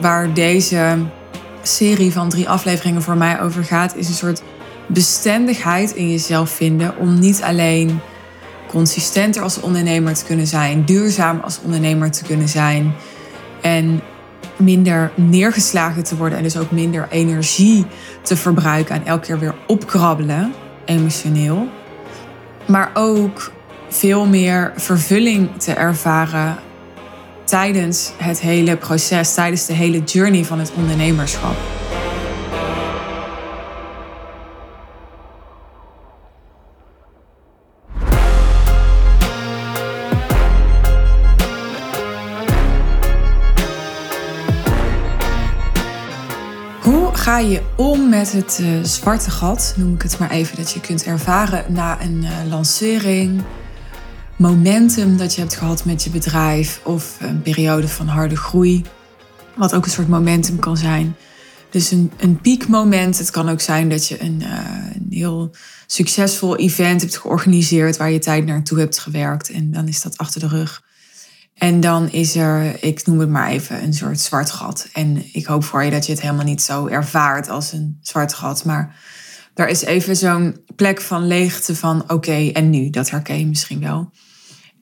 waar deze serie van drie afleveringen voor mij over gaat, is een soort bestendigheid in jezelf vinden om niet alleen consistenter als ondernemer te kunnen zijn, duurzaam als ondernemer te kunnen zijn en minder neergeslagen te worden en dus ook minder energie te verbruiken en elke keer weer opkrabbelen, emotioneel. Maar ook veel meer vervulling te ervaren tijdens het hele proces, tijdens de hele journey van het ondernemerschap. Hoe ga je om met het uh, zwarte gat, noem ik het maar even, dat je kunt ervaren na een uh, lancering, momentum dat je hebt gehad met je bedrijf of een periode van harde groei, wat ook een soort momentum kan zijn. Dus een, een piekmoment. Het kan ook zijn dat je een, uh, een heel succesvol event hebt georganiseerd waar je tijd naartoe hebt gewerkt en dan is dat achter de rug. En dan is er, ik noem het maar even, een soort zwart gat. En ik hoop voor je dat je het helemaal niet zo ervaart als een zwart gat. Maar er is even zo'n plek van leegte van oké, en nu? Dat herken je misschien wel.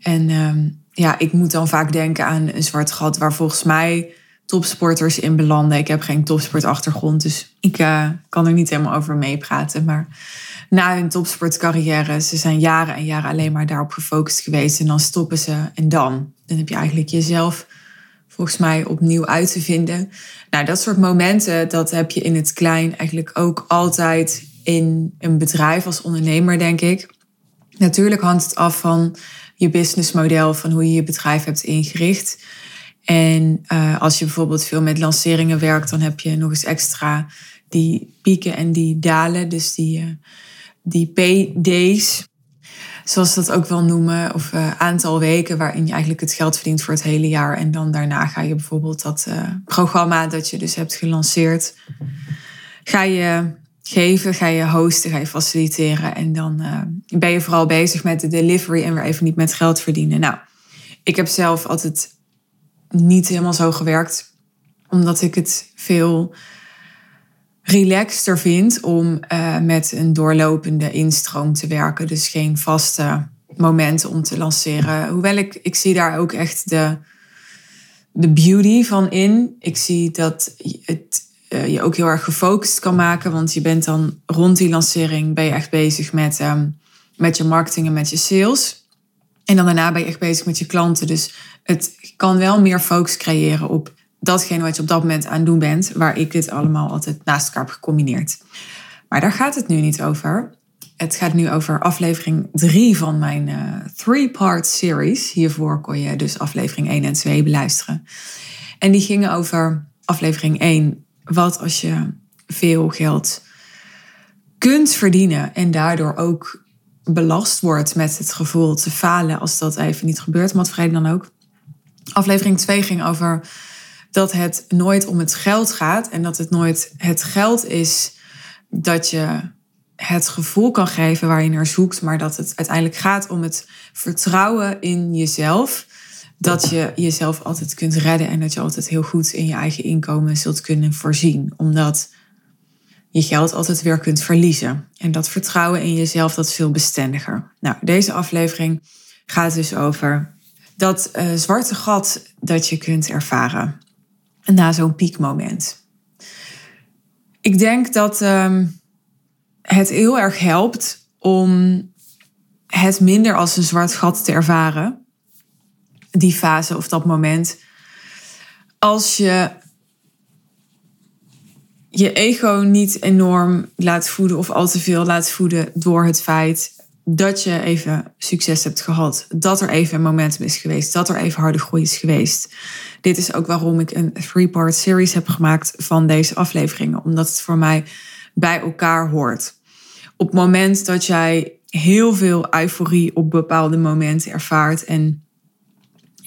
En um, ja, ik moet dan vaak denken aan een zwart gat waar volgens mij topsporters in belanden. Ik heb geen topsportachtergrond, dus ik uh, kan er niet helemaal over meepraten. Maar na hun topsportcarrière, ze zijn jaren en jaren alleen maar daarop gefocust geweest. En dan stoppen ze en dan. Dan heb je eigenlijk jezelf volgens mij opnieuw uit te vinden. Nou, dat soort momenten, dat heb je in het klein eigenlijk ook altijd in een bedrijf als ondernemer, denk ik. Natuurlijk hangt het af van je businessmodel, van hoe je je bedrijf hebt ingericht. En uh, als je bijvoorbeeld veel met lanceringen werkt, dan heb je nog eens extra die pieken en die dalen. Dus die, uh, die PD's, zoals ze dat ook wel noemen, of uh, aantal weken waarin je eigenlijk het geld verdient voor het hele jaar. En dan daarna ga je bijvoorbeeld dat programma dat je dus hebt gelanceerd, ga je geven, ga je hosten, ga je faciliteren. En dan ben je vooral bezig met de delivery en weer even niet met geld verdienen. Nou, ik heb zelf altijd niet helemaal zo gewerkt. Omdat ik het veel relaxter vind om uh, met een doorlopende instroom te werken. Dus geen vaste momenten om te lanceren. Hoewel ik, ik zie daar ook echt de, de beauty van in. Ik zie dat het uh, je ook heel erg gefocust kan maken. Want je bent dan rond die lancering ben je echt bezig met, um, met je marketing en met je sales. En dan daarna ben je echt bezig met je klanten. Dus het kan wel meer focus creëren op datgene wat je op dat moment aan het doen bent, waar ik dit allemaal altijd naast elkaar heb gecombineerd. Maar daar gaat het nu niet over. Het gaat nu over aflevering 3 van mijn uh, three-part series. Hiervoor kon je dus aflevering 1 en 2 beluisteren. En die gingen over aflevering 1. Wat als je veel geld kunt verdienen en daardoor ook belast wordt met het gevoel te falen als dat even niet gebeurt, wat vrede dan ook. Aflevering 2 ging over dat het nooit om het geld gaat en dat het nooit het geld is dat je het gevoel kan geven waar je naar zoekt, maar dat het uiteindelijk gaat om het vertrouwen in jezelf. Dat je jezelf altijd kunt redden en dat je altijd heel goed in je eigen inkomen zult kunnen voorzien. Omdat je geld altijd weer kunt verliezen. En dat vertrouwen in jezelf, dat is veel bestendiger. Nou, deze aflevering gaat dus over dat uh, zwarte gat dat je kunt ervaren na zo'n piekmoment. Ik denk dat um, het heel erg helpt om het minder als een zwart gat te ervaren. Die fase of dat moment. Als je je ego niet enorm laat voeden of al te veel laat voeden door het feit dat je even succes hebt gehad. Dat er even een momentum is geweest. Dat er even harde groei is geweest. Dit is ook waarom ik een three-part series heb gemaakt van deze afleveringen. Omdat het voor mij bij elkaar hoort. Op het moment dat jij heel veel euforie op bepaalde momenten ervaart en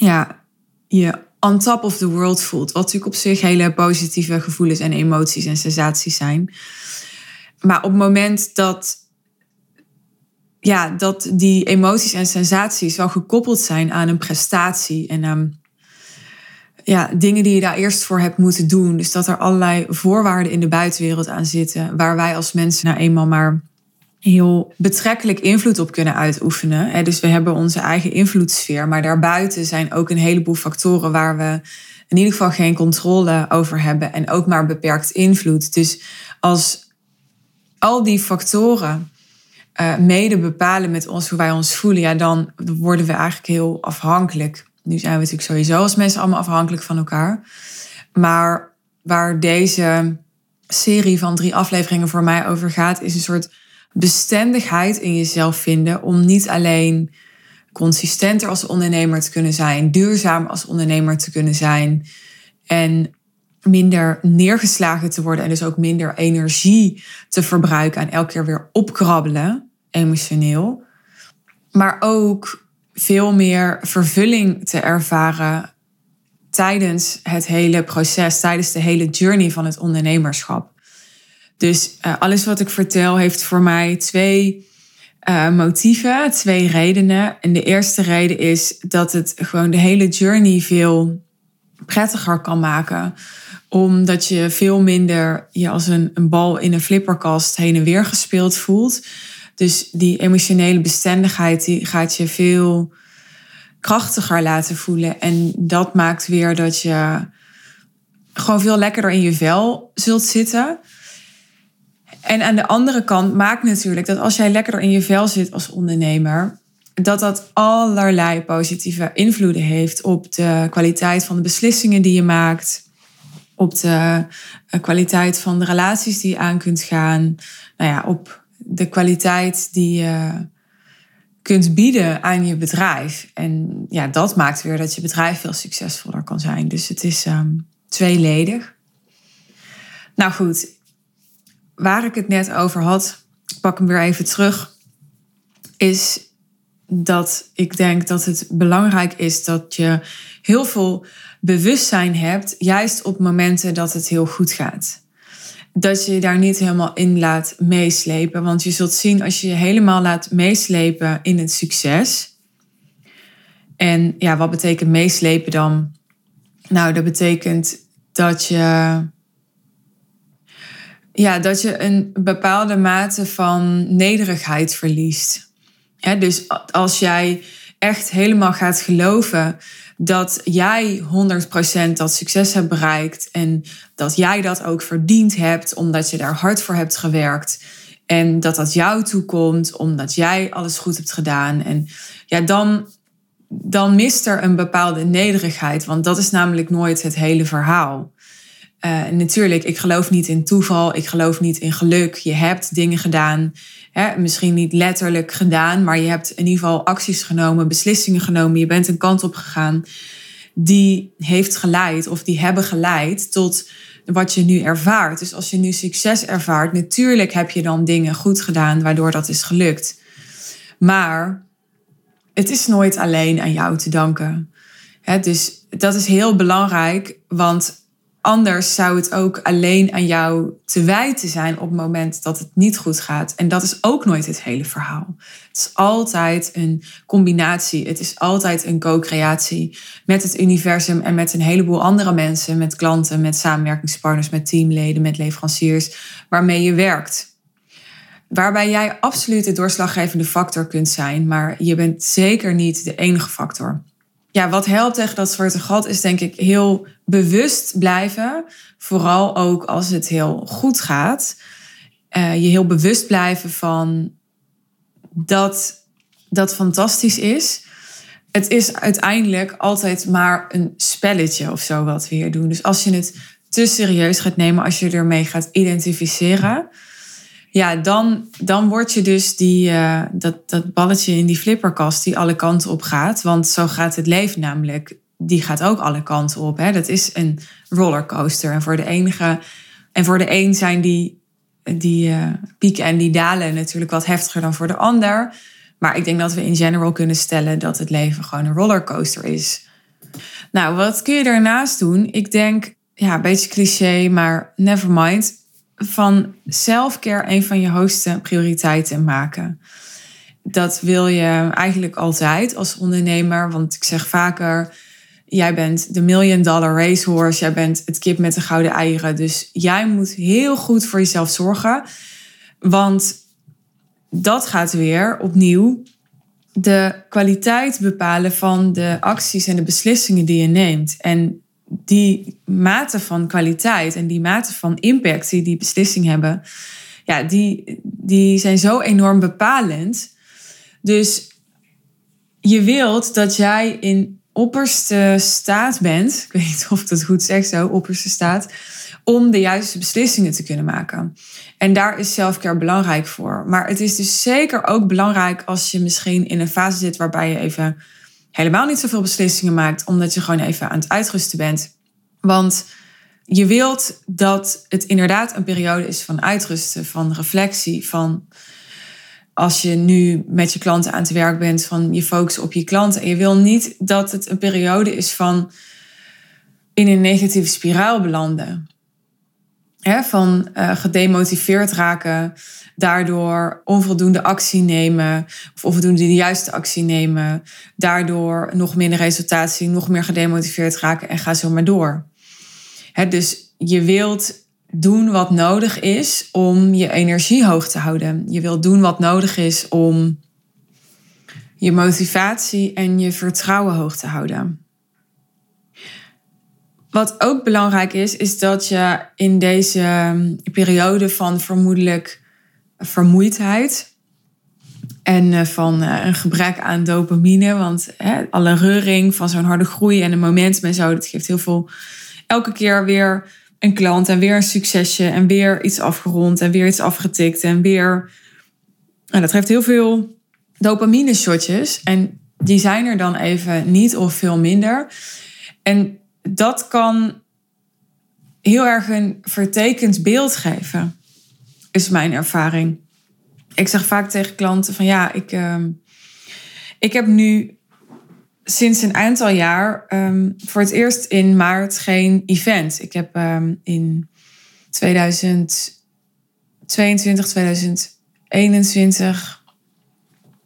ja, je on top of the world voelt. Wat natuurlijk op zich hele positieve gevoelens en emoties en sensaties zijn. Maar op het moment dat, ja, dat die emoties en sensaties wel gekoppeld zijn aan een prestatie en aan ja, dingen die je daar eerst voor hebt moeten doen. Dus dat er allerlei voorwaarden in de buitenwereld aan zitten, waar wij als mensen nou eenmaal maar heel betrekkelijk invloed op kunnen uitoefenen. Dus we hebben onze eigen invloedssfeer, maar daarbuiten zijn ook een heleboel factoren waar we in ieder geval geen controle over hebben en ook maar beperkt invloed. Dus als al die factoren uh, mede bepalen met ons hoe wij ons voelen, ja, dan worden we eigenlijk heel afhankelijk. Nu zijn we natuurlijk sowieso als mensen allemaal afhankelijk van elkaar. Maar waar deze serie van drie afleveringen voor mij over gaat, is een soort bestendigheid in jezelf vinden om niet alleen consistenter als ondernemer te kunnen zijn, duurzaam als ondernemer te kunnen zijn en minder neergeslagen te worden en dus ook minder energie te verbruiken en elke keer weer opkrabbelen, emotioneel. Maar ook veel meer vervulling te ervaren tijdens het hele proces, tijdens de hele journey van het ondernemerschap. Dus uh, alles wat ik vertel heeft voor mij twee uh, motieven, twee redenen. En de eerste reden is dat het gewoon de hele journey veel prettiger kan maken. Omdat je veel minder je als een, een bal in een flipperkast heen en weer gespeeld voelt. Dus die emotionele bestendigheid die gaat je veel krachtiger laten voelen. En dat maakt weer dat je gewoon veel lekkerder in je vel zult zitten. En aan de andere kant maakt natuurlijk dat als jij lekkerder in je vel zit als ondernemer, dat dat allerlei positieve invloeden heeft op de kwaliteit van de beslissingen die je maakt, op de eh, kwaliteit van de relaties die je aan kunt gaan, nou ja, op de kwaliteit die je kunt bieden aan je bedrijf. En ja, dat maakt weer dat je bedrijf veel succesvoller kan zijn. Dus het is um, tweeledig. Nou goed, waar ik het net over had, pak hem weer even terug, is dat ik denk dat het belangrijk is dat je heel veel bewustzijn hebt, juist op momenten dat het heel goed gaat. Dat je je daar niet helemaal in laat meeslepen. Want je zult zien als je je helemaal laat meeslepen in het succes. En ja, wat betekent meeslepen dan? Nou, dat betekent dat je ja, dat je een bepaalde mate van nederigheid verliest. dus als jij echt helemaal gaat geloven dat jij 100% dat succes hebt bereikt en dat jij dat ook verdiend hebt omdat je daar hard voor hebt gewerkt en dat dat jou toekomt omdat jij alles goed hebt gedaan en ja, dan dan mist er een bepaalde nederigheid, want dat is namelijk nooit het hele verhaal. Uh, natuurlijk, ik geloof niet in toeval. Ik geloof niet in geluk. Je hebt dingen gedaan. Hè, misschien niet letterlijk gedaan, maar je hebt in ieder geval acties genomen, beslissingen genomen. Je bent een kant op gegaan die heeft geleid of die hebben geleid tot wat je nu ervaart. Dus als je nu succes ervaart, natuurlijk heb je dan dingen goed gedaan waardoor dat is gelukt. Maar het is nooit alleen aan jou te danken. Dus dat is heel belangrijk, want Anders zou het ook alleen aan jou te wijten zijn op het moment dat het niet goed gaat. En dat is ook nooit het hele verhaal. Het is altijd een combinatie. Het is altijd een co-creatie met het universum en met een heleboel andere mensen, met klanten, met samenwerkingspartners, met teamleden, met leveranciers, waarmee je werkt. Waarbij jij absoluut de doorslaggevende factor kunt zijn, maar je bent zeker niet de enige factor ja, wat helpt tegen dat zwarte gat is denk ik heel bewust blijven. Vooral ook als het heel goed gaat. Uh, je heel bewust blijven van dat dat fantastisch is. Het is uiteindelijk altijd maar een spelletje of zo wat we hier doen. Dus als je het te serieus gaat nemen, als je ermee gaat identificeren, ja, dan, dan word je dus die, uh, dat, dat balletje in die flipperkast die alle kanten op gaat. Want zo gaat het leven namelijk. Die gaat ook alle kanten op. Hè? Dat is een rollercoaster. En voor de enige. En voor de een zijn die, die uh, pieken en die dalen natuurlijk wat heftiger dan voor de ander. Maar ik denk dat we in general kunnen stellen dat het leven gewoon een rollercoaster is. Nou, wat kun je daarnaast doen? Ik denk, ja, een beetje cliché, maar never mind van selfcare een van je hoogste prioriteiten maken. Dat wil je eigenlijk altijd als ondernemer, want ik zeg vaker, jij bent de million dollar racehorse, jij bent het kip met de gouden eieren. Dus jij moet heel goed voor jezelf zorgen. Want dat gaat weer opnieuw de kwaliteit bepalen van de acties en de beslissingen die je neemt. En die mate van kwaliteit en die mate van impact die die beslissingen hebben, ja, die, die zijn zo enorm bepalend. Dus je wilt dat jij in opperste staat bent, ik weet niet of ik dat goed zeg zo, opperste staat, om de juiste beslissingen te kunnen maken. En daar is selfcare belangrijk voor. Maar het is dus zeker ook belangrijk als je misschien in een fase zit waarbij je even helemaal niet zoveel beslissingen maakt, omdat je gewoon even aan het uitrusten bent. Want je wilt dat het inderdaad een periode is van uitrusten, van reflectie, van als je nu met je klanten aan het werk bent, van je focus op je klanten. En je wil niet dat het een periode is van in een negatieve spiraal belanden. Van uh, gedemotiveerd raken, daardoor onvoldoende actie nemen, of onvoldoende de juiste actie nemen, daardoor nog minder resultaat zien, nog meer gedemotiveerd raken en ga zo maar door. dus je wilt doen wat nodig is om je energie hoog te houden. Je wilt doen wat nodig is om je motivatie en je vertrouwen hoog te houden. Wat ook belangrijk is, is dat je in deze ehm, periode van vermoedelijk vermoeidheid en eh, van eh, een gebrek aan dopamine, want hè, alle reuring van zo'n harde groei en een momentum en zo, dat geeft heel veel elke keer weer een klant en weer een succesje en weer iets afgerond en weer iets afgetikt en weer. En dat geeft heel veel dopamine shotjes en die zijn er dan even niet of veel minder. En dat kan heel erg een vertekend beeld geven, is mijn ervaring. Ik zeg vaak tegen klanten van ja, ik, uh, ik heb nu sinds een aantal jaar um, voor het eerst in maart geen event. Ik heb um, in 2022, 2021.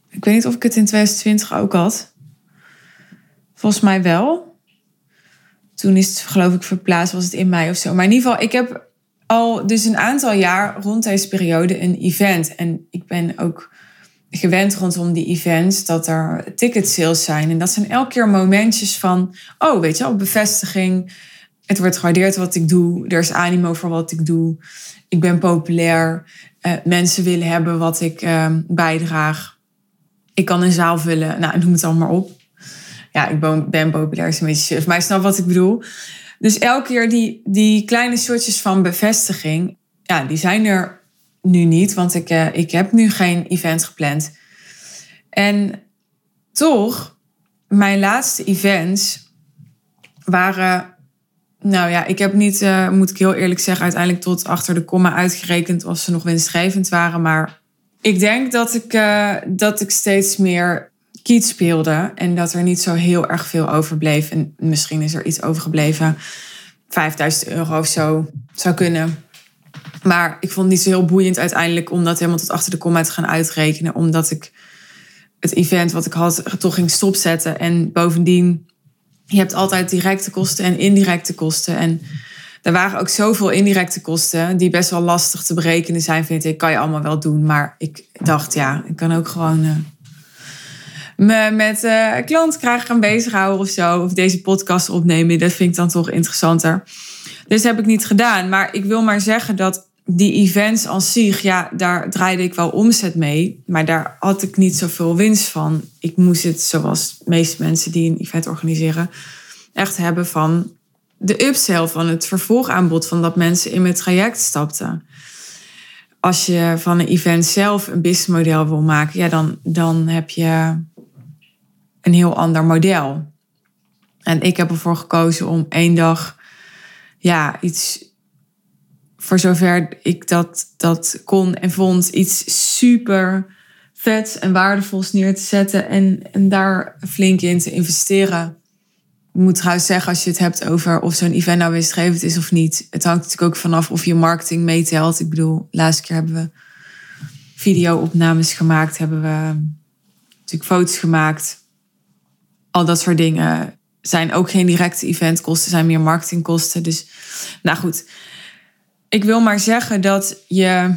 Ik weet niet of ik het in 2020 ook had. Volgens mij wel. Toen is het geloof ik verplaatst, was het in mei of zo. Maar in ieder geval, ik heb al dus een aantal jaar rond deze periode een event. En ik ben ook gewend rondom die events dat er ticket sales zijn. En dat zijn elke keer momentjes van, oh, weet je wel, bevestiging. Het wordt gewaardeerd wat ik doe. Er is animo voor wat ik doe. Ik ben populair. Uh, mensen willen hebben wat ik uh, bijdraag. Ik kan een zaal vullen. Nou, noem het allemaal op. Ja, ik ben, populair, is een beetje suf. Maar je snapt wat ik bedoel. Dus elke keer die, die kleine soortjes van bevestiging... Ja, die zijn er nu niet, want ik, uh, ik heb nu geen event gepland. En toch, mijn laatste events waren. Nou ja, ik heb niet, uh, moet ik heel eerlijk zeggen, uiteindelijk tot achter de komma uitgerekend of ze nog winstgevend waren. Maar ik denk dat ik, uh, dat ik steeds meer kiet speelde en dat er niet zo heel erg veel overbleef. En misschien is er iets overgebleven. 5000 euro of zo zou kunnen. Maar ik vond het niet zo heel boeiend uiteindelijk om dat helemaal tot achter de komma te gaan uitrekenen. Omdat ik het event wat ik had toch ging stopzetten. En bovendien, je hebt altijd directe kosten en indirecte kosten. En er waren ook zoveel indirecte kosten die best wel lastig te berekenen zijn, vind ik. Kan je allemaal wel doen. Maar ik dacht, ja, ik kan ook gewoon uh, me met uh, klant krijgen gaan bezighouden of zo. Of deze podcast opnemen. Dat vind ik dan toch interessanter. Dus heb ik niet gedaan. Maar ik wil maar zeggen dat die events als zich, ja, daar draaide ik wel omzet mee. Maar daar had ik niet zoveel winst van. Ik moest het, zoals meeste mensen die een event organiseren, echt hebben van de upsell, van het vervolgaanbod, van dat mensen in mijn traject stapten. Als je van een event zelf een businessmodel wil maken, ja, dan, dan heb je een heel ander model. En ik heb ervoor gekozen om één dag ja, iets voor zover ik dat, dat kon en vond, iets super vet en waardevols neer te zetten en, en daar flink in te investeren. Ik moet trouwens zeggen, als je het hebt over of zo'n event nou winstgevend is of niet. Het hangt natuurlijk ook vanaf of je marketing meetelt. Ik bedoel, laatste keer hebben we video-opnames gemaakt, hebben we natuurlijk foto's gemaakt. Al dat soort dingen zijn ook geen directe eventkosten, zijn meer marketingkosten. Dus nou goed, ik wil maar zeggen dat je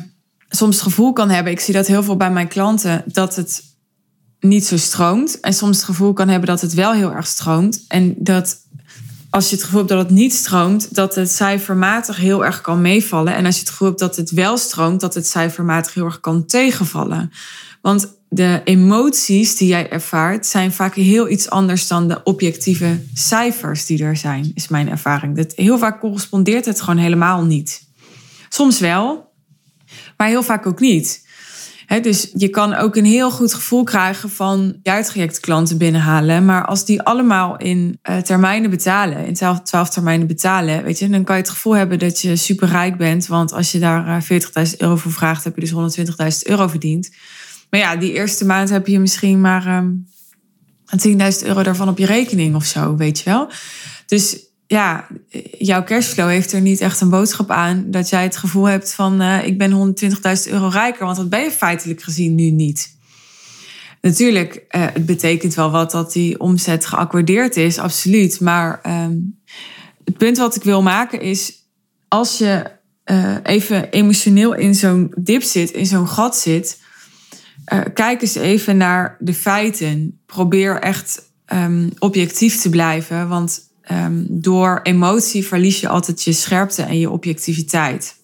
soms het gevoel kan hebben, ik zie dat heel veel bij mijn klanten, dat het niet zo stroomt. En soms het gevoel kan hebben dat het wel heel erg stroomt. En dat als je het gevoel hebt dat het niet stroomt, dat het cijfermatig heel erg kan meevallen. En als je het gevoel hebt dat het wel stroomt, dat het cijfermatig heel erg kan tegenvallen. Want de emoties die jij ervaart zijn vaak heel iets anders dan de objectieve cijfers die er zijn, is mijn ervaring. Dat heel vaak correspondeert het gewoon helemaal niet. Soms wel, maar heel vaak ook niet dus je kan ook een heel goed gevoel krijgen van jaartrajectklanten binnenhalen. Maar als die allemaal in uh, termijnen betalen, in twaalf termijnen betalen, weet je, dan kan je het gevoel hebben dat je super rijk bent. Want als je daar 40.000 eh, euro voor vraagt, heb je dus 120.000 euro verdiend. Maar ja, die eerste maand heb je misschien maar um, ehm, 10.000 euro daarvan op je rekening of zo, weet je wel. Dus ja, jouw cashflow heeft er niet echt een boodschap aan dat jij het gevoel hebt van uh, ik ben 120.000 euro rijker, want dat ben je feitelijk gezien nu niet. Natuurlijk, uh, het betekent wel wat dat die omzet geaccordeerd is, absoluut. Maar um, het punt wat ik wil maken is, als je uh, even emotioneel in zo'n dip zit, in zo'n gat zit, kijk eens even naar de feiten. Probeer echt um, objectief te blijven, want um, door emotie verlies je altijd je scherpte en je objectiviteit.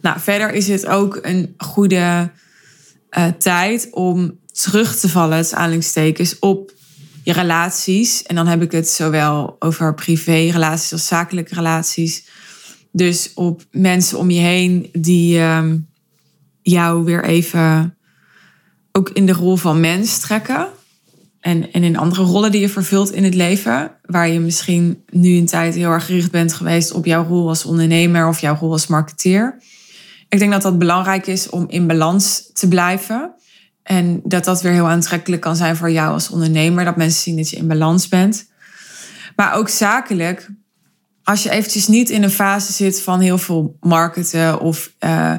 Nou, verder is het ook een goede uh, tijd om terug te vallen, het aanhalingstekens, op je relaties. En dan heb ik het zowel over privé-relaties als zakelijke relaties. Dus op mensen om je heen die um, jou weer even ook in de rol van mens trekken. En, en in andere rollen die je vervult in het leven, waar je misschien nu een tijd heel erg gericht bent geweest op jouw rol als ondernemer of jouw rol als marketeer. Ik denk dat dat belangrijk is om in balans te blijven. En dat dat weer heel aantrekkelijk kan zijn voor jou als ondernemer, dat mensen zien dat je in balans bent. Maar ook zakelijk, als je eventjes niet in een fase zit van heel veel marketen of uh,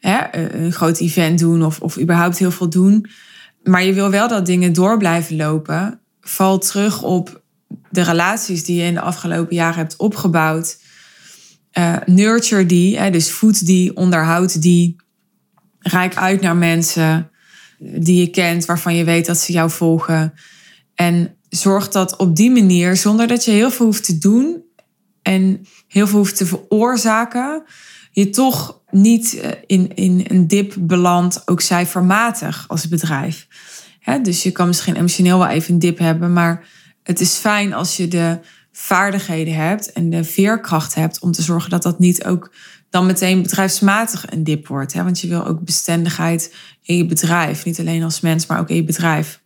hè, een groot event doen of, of überhaupt heel veel doen maar je wil wel dat dingen door blijven lopen. Val terug op de relaties die je in de afgelopen jaren hebt opgebouwd. Uh, nurture die, hè, dus voed die, onderhoud die. Rijk uit naar mensen die je kent, waarvan je weet dat ze jou volgen. En zorg dat op die manier, zonder dat je heel veel hoeft te doen en heel veel hoeft te veroorzaken, je toch niet eh, in, in een dip belandt, ook cijfermatig als bedrijf. dus je kan misschien emotioneel wel even een dip hebben, maar het is fijn als je de vaardigheden hebt en de veerkracht hebt om te zorgen dat dat niet ook dan meteen bedrijfsmatig een dip wordt. Want je wil ook bestendigheid in je bedrijf, niet alleen als mens, maar ook in je bedrijf.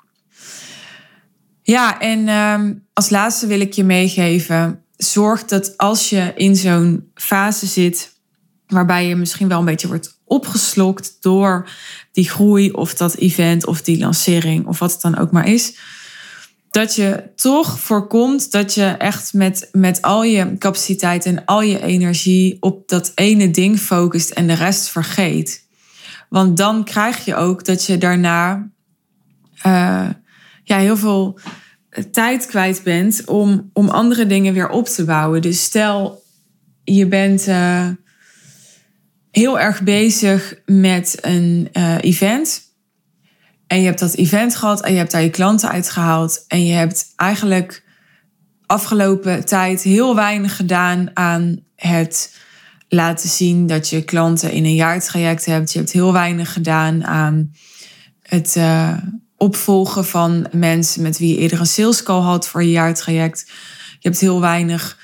Ja, en um, als laatste wil ik je meegeven: zorg dat als je in zo'n fase zit waarbij je misschien wel een beetje wordt opgeslokt door die groei of dat event of die lancering of wat het dan ook maar is. Dat je toch voorkomt dat je echt met, met al je capaciteit en al je energie op dat ene ding focust en de rest vergeet. Want dan krijg je ook dat je daarna uh, ja, heel veel tijd kwijt bent om, om andere dingen weer op te bouwen. Dus stel, je bent. Uh, heel erg bezig met een uh, event. En je hebt dat event gehad en je hebt daar je klanten uitgehaald. En je hebt eigenlijk afgelopen tijd heel weinig gedaan aan het laten zien dat je klanten in een jaartraject hebt. Je hebt heel weinig gedaan aan het uh, opvolgen van mensen met wie je eerder een sales call had voor je jaartraject. Je hebt heel weinig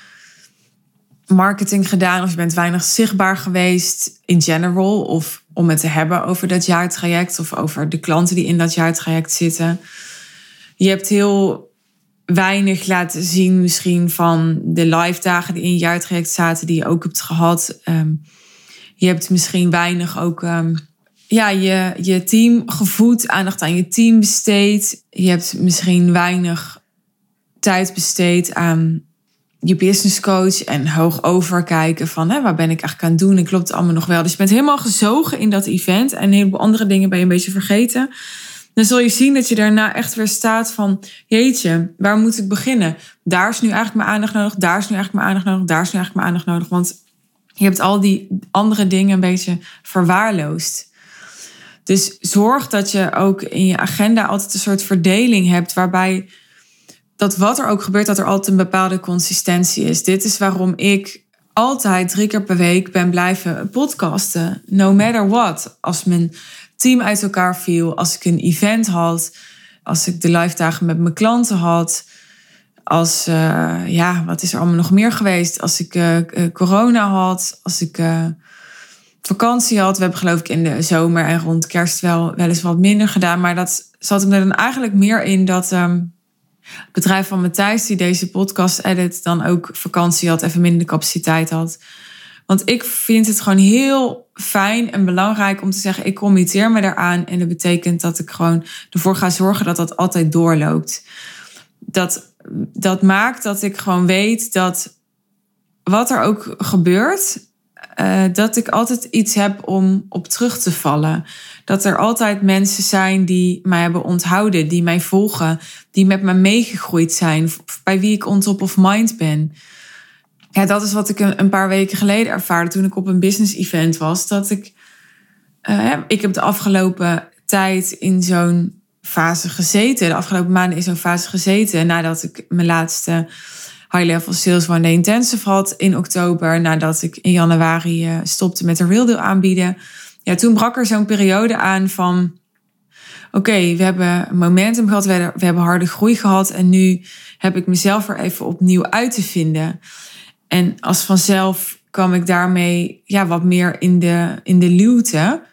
marketing gedaan of je bent weinig zichtbaar geweest in general of om het te hebben over dat jaartraject of over de klanten die in dat jaartraject zitten. Je hebt heel weinig laten zien misschien van de live dagen die in je jaartraject zaten die je ook hebt gehad. Ehm, je hebt misschien weinig ook um, ja, je, je team gevoed, aandacht aan je team besteed. Je hebt misschien weinig tijd besteed aan je business coach en hoog overkijken van hè, waar ben ik eigenlijk aan het doen en klopt het allemaal nog wel. Dus je bent helemaal gezogen in dat event en een heleboel andere dingen ben je een beetje vergeten. dan zul je zien dat je daarna echt weer staat van, jeetje, waar moet ik beginnen? Daar is nu eigenlijk mijn aandacht nodig, daar is nu eigenlijk mijn aandacht nodig, daar is nu eigenlijk mijn aandacht nodig. Want je hebt al die andere dingen een beetje verwaarloosd. Dus zorg dat je ook in je agenda altijd een soort verdeling hebt waarbij dat wat er ook gebeurt, dat er altijd een bepaalde consistentie is. Dit is waarom ik altijd drie keer per week ben blijven podcasten. No matter what. Als mijn team uit elkaar viel, als ik een event had, als ik de live dagen met mijn klanten had. Als, uh, ja, wat is er allemaal nog meer geweest? Als ik uh, corona had, als ik vakantie had. We hebben geloof ik in de zomer en rond kerst wel, wel eens wat minder gedaan. Maar dat zat hem er dan eigenlijk meer in dat um, het bedrijf van Matthijs, die deze podcast edit, dan ook vakantie had, even minder capaciteit had. Want ik vind het gewoon heel fijn en belangrijk om te zeggen: ik committeer me daaraan. En dat betekent dat ik gewoon ervoor ga zorgen dat dat altijd doorloopt. Dat, dat maakt dat ik gewoon weet dat wat er ook gebeurt, uh, dat ik altijd iets heb om op terug te vallen. Dat er altijd mensen zijn die mij hebben onthouden, die mij volgen, die met me meegegroeid zijn, bij wie ik on top of mind ben. Ja, dat is wat ik een paar weken geleden ervaarde toen ik op een business event was. Dat ik, uh, ik heb de afgelopen tijd in zo'n fase gezeten. De afgelopen maanden in zo'n fase gezeten. Nadat ik mijn laatste high level sales one day intensive had in oktober. Nadat ik in januari uh, stopte met een real aanbieden. Ja, toen brak er zo'n periode aan van... Oké, we hebben momentum gehad, we hebben, we hebben harde groei gehad. En nu heb ik mezelf er even opnieuw uit te vinden. En als vanzelf kwam ik daarmee ja, wat meer in de, in de luwte.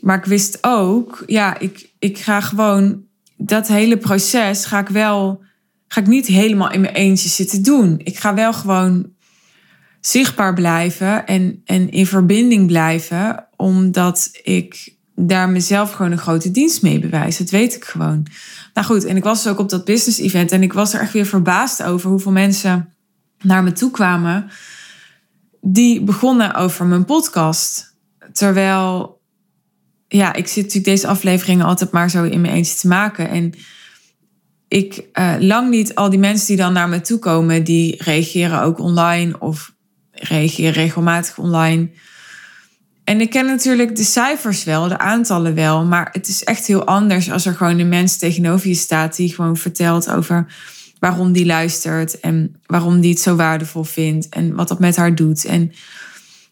Maar ik wist ook, ja, ik, ik ga gewoon dat hele proces ga ik wel, ga ik niet helemaal in mijn eentje zitten doen. Ik ga wel gewoon zichtbaar blijven en, en in verbinding blijven, omdat ik daar mezelf gewoon een grote dienst mee bewijs. Dat weet ik gewoon. Nou goed, en ik was dus ook op dat business event en ik was er echt weer verbaasd over hoeveel mensen naar me toe kwamen, die begonnen over mijn podcast. Terwijl, ja, ik zit natuurlijk deze afleveringen altijd maar zo in mijn eentje te maken. En ik, uh, lang niet al die mensen die dan naar me toe komen, die reageren ook online of reageren regelmatig online. En ik ken natuurlijk de cijfers wel, de aantallen wel, maar het is echt heel anders als er gewoon een mens tegenover je staat die gewoon vertelt over waarom die luistert en waarom die het zo waardevol vindt en wat dat met haar doet. En,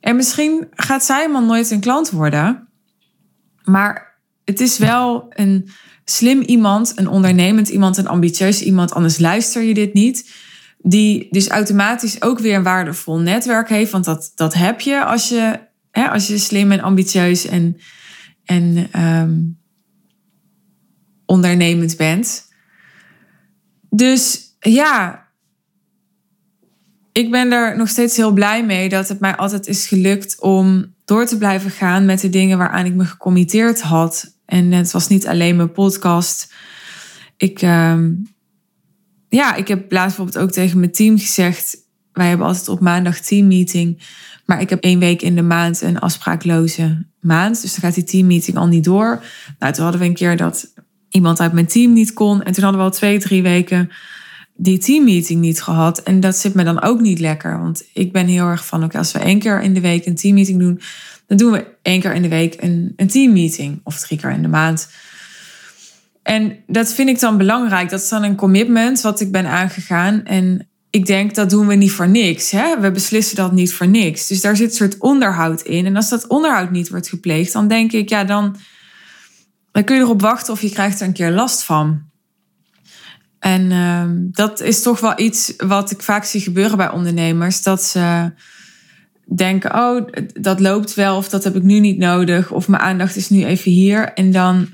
en misschien gaat zij helemaal nooit een klant worden, maar het is wel een slim iemand, een ondernemend iemand, een ambitieus iemand, anders luister je dit niet. Die dus automatisch ook weer een waardevol netwerk heeft, want dat, dat heb je als je, hè, als je slim en ambitieus en, en um, ondernemend bent. Dus ja, ik ben er nog steeds heel blij mee dat het mij altijd is gelukt om door te blijven gaan met de dingen waaraan ik me gecommitteerd had. En het was niet alleen mijn podcast. Ik, uh, ja, ik heb laatst bijvoorbeeld ook tegen mijn team gezegd. Wij hebben altijd op maandag teammeeting. Maar ik heb één week in de maand een afspraakloze maand. Dus dan gaat die teammeeting al niet door. Nou, toen hadden we een keer dat iemand uit mijn team niet kon. En toen hadden we al twee, drie weken die teammeeting niet gehad. En dat zit me dan ook niet lekker. Want ik ben heel erg van, oké, als we één keer in de week een teammeeting doen, dan doen we één keer in de week een, een teammeeting. Of drie keer in de maand. En dat vind ik dan belangrijk. Dat is dan een commitment wat ik ben aangegaan. En ik denk, dat doen we niet voor niks. Hè? We beslissen dat niet voor niks. Dus daar zit een soort onderhoud in. En als dat onderhoud niet wordt gepleegd, dan denk ik, ja, dan dan kun je erop wachten of je krijgt er een keer last van. En uh, dat is toch wel iets wat ik vaak zie gebeuren bij ondernemers. Dat ze denken, oh, dat loopt wel of dat heb ik nu niet nodig. Of mijn aandacht is nu even hier. En dan,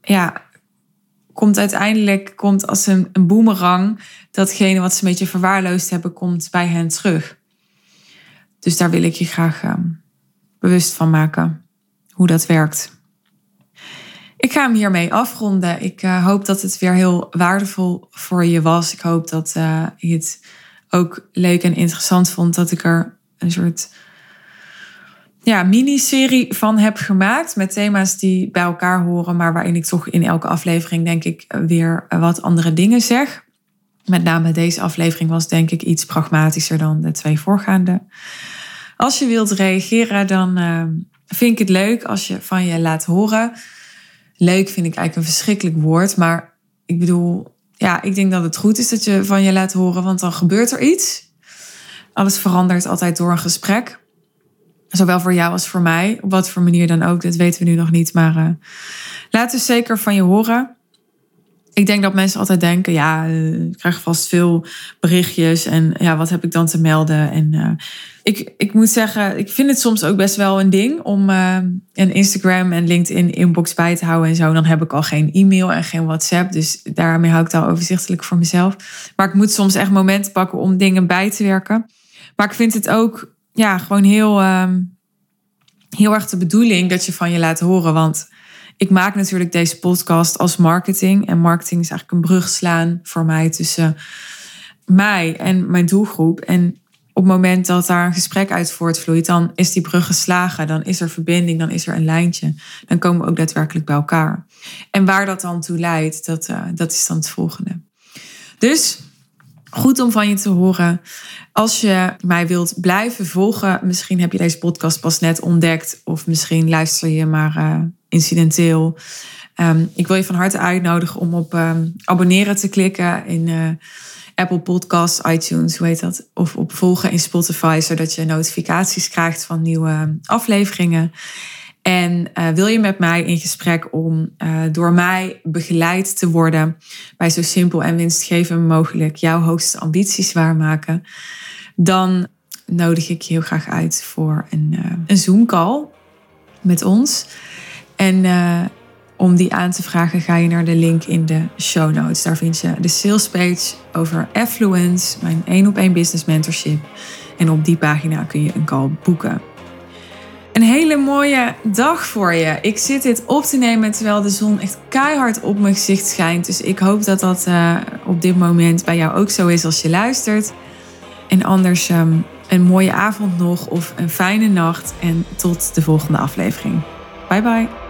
ja, komt uiteindelijk, komt als een, boemerang, datgene wat ze een beetje verwaarloosd hebben, komt bij hen terug. Dus daar wil ik je graag uh, bewust van maken, hoe dat werkt. Ik ga hem hiermee afronden. Ik uh, hoop dat het weer heel waardevol voor je was. Ik hoop dat uh, je het ook leuk en interessant vond dat ik er een soort ja, miniserie van heb gemaakt. Met thema's die bij elkaar horen, maar waarin ik toch in elke aflevering, denk ik, weer wat andere dingen zeg. Met name deze aflevering was, denk ik, iets pragmatischer dan de twee voorgaande. Als je wilt reageren, dan uh, vind ik het leuk als je van je laat horen. Leuk vind ik eigenlijk een verschrikkelijk woord, maar ik bedoel, ja, ik denk dat het goed is dat je van je laat horen, want dan gebeurt er iets. Alles verandert altijd door een gesprek. Zowel voor jou als voor mij. Op wat voor manier dan ook, dat weten we nu nog niet. Maar uh, laat dus zeker van je horen. Ik denk dat mensen altijd denken, ja, uh, ik krijg vast veel berichtjes. En ja, wat heb ik dan te melden? En uh, ik, ik moet zeggen, ik vind het soms ook best wel een ding om een Instagram en LinkedIn inbox bij te houden en zo. Dan heb ik al geen e-mail en geen WhatsApp. Dus daarmee hou ik het al overzichtelijk voor mezelf. Maar ik moet soms echt momenten pakken om dingen bij te werken. Maar ik vind het ook ja, gewoon heel, um, heel erg de bedoeling dat je van je laat horen. Want ik maak natuurlijk deze podcast als marketing. En marketing is eigenlijk een brug slaan voor mij tussen mij en mijn doelgroep. En op het moment dat daar een gesprek uit voortvloeit, dan is die brug geslagen. Dan is er verbinding, dan is er een lijntje. Dan komen we ook daadwerkelijk bij elkaar. En waar dat dan toe leidt, dat, uh, dat is dan het volgende. Dus Goed om van je te horen. Als je mij wilt blijven volgen, misschien heb je deze podcast pas net ontdekt, of misschien luister je maar uh, incidenteel. Um, ik wil je van harte uitnodigen om op um, abonneren te klikken in uh, Apple Podcasts, iTunes, hoe heet dat? Of op volgen in Spotify, zodat je notificaties krijgt van nieuwe afleveringen. En uh, wil je met mij in gesprek om uh, door mij begeleid te worden bij zo simpel en winstgevend mogelijk jouw hoogste ambities waarmaken, dan nodig ik je heel graag uit voor een, een Zoom-call met ons. En om die aan te vragen ga je naar de link in de show notes. Daar vind je de sales page over Affluence, mijn één op één business mentorship. En op die pagina kun je een call boeken. Een hele mooie dag voor je. Ik zit dit op te nemen terwijl de zon echt keihard op mijn gezicht schijnt. Dus ik hoop dat dat uh, op dit moment bij jou ook zo is als je luistert. En anders um, een mooie avond nog of een fijne nacht. En tot de volgende aflevering. Bye bye.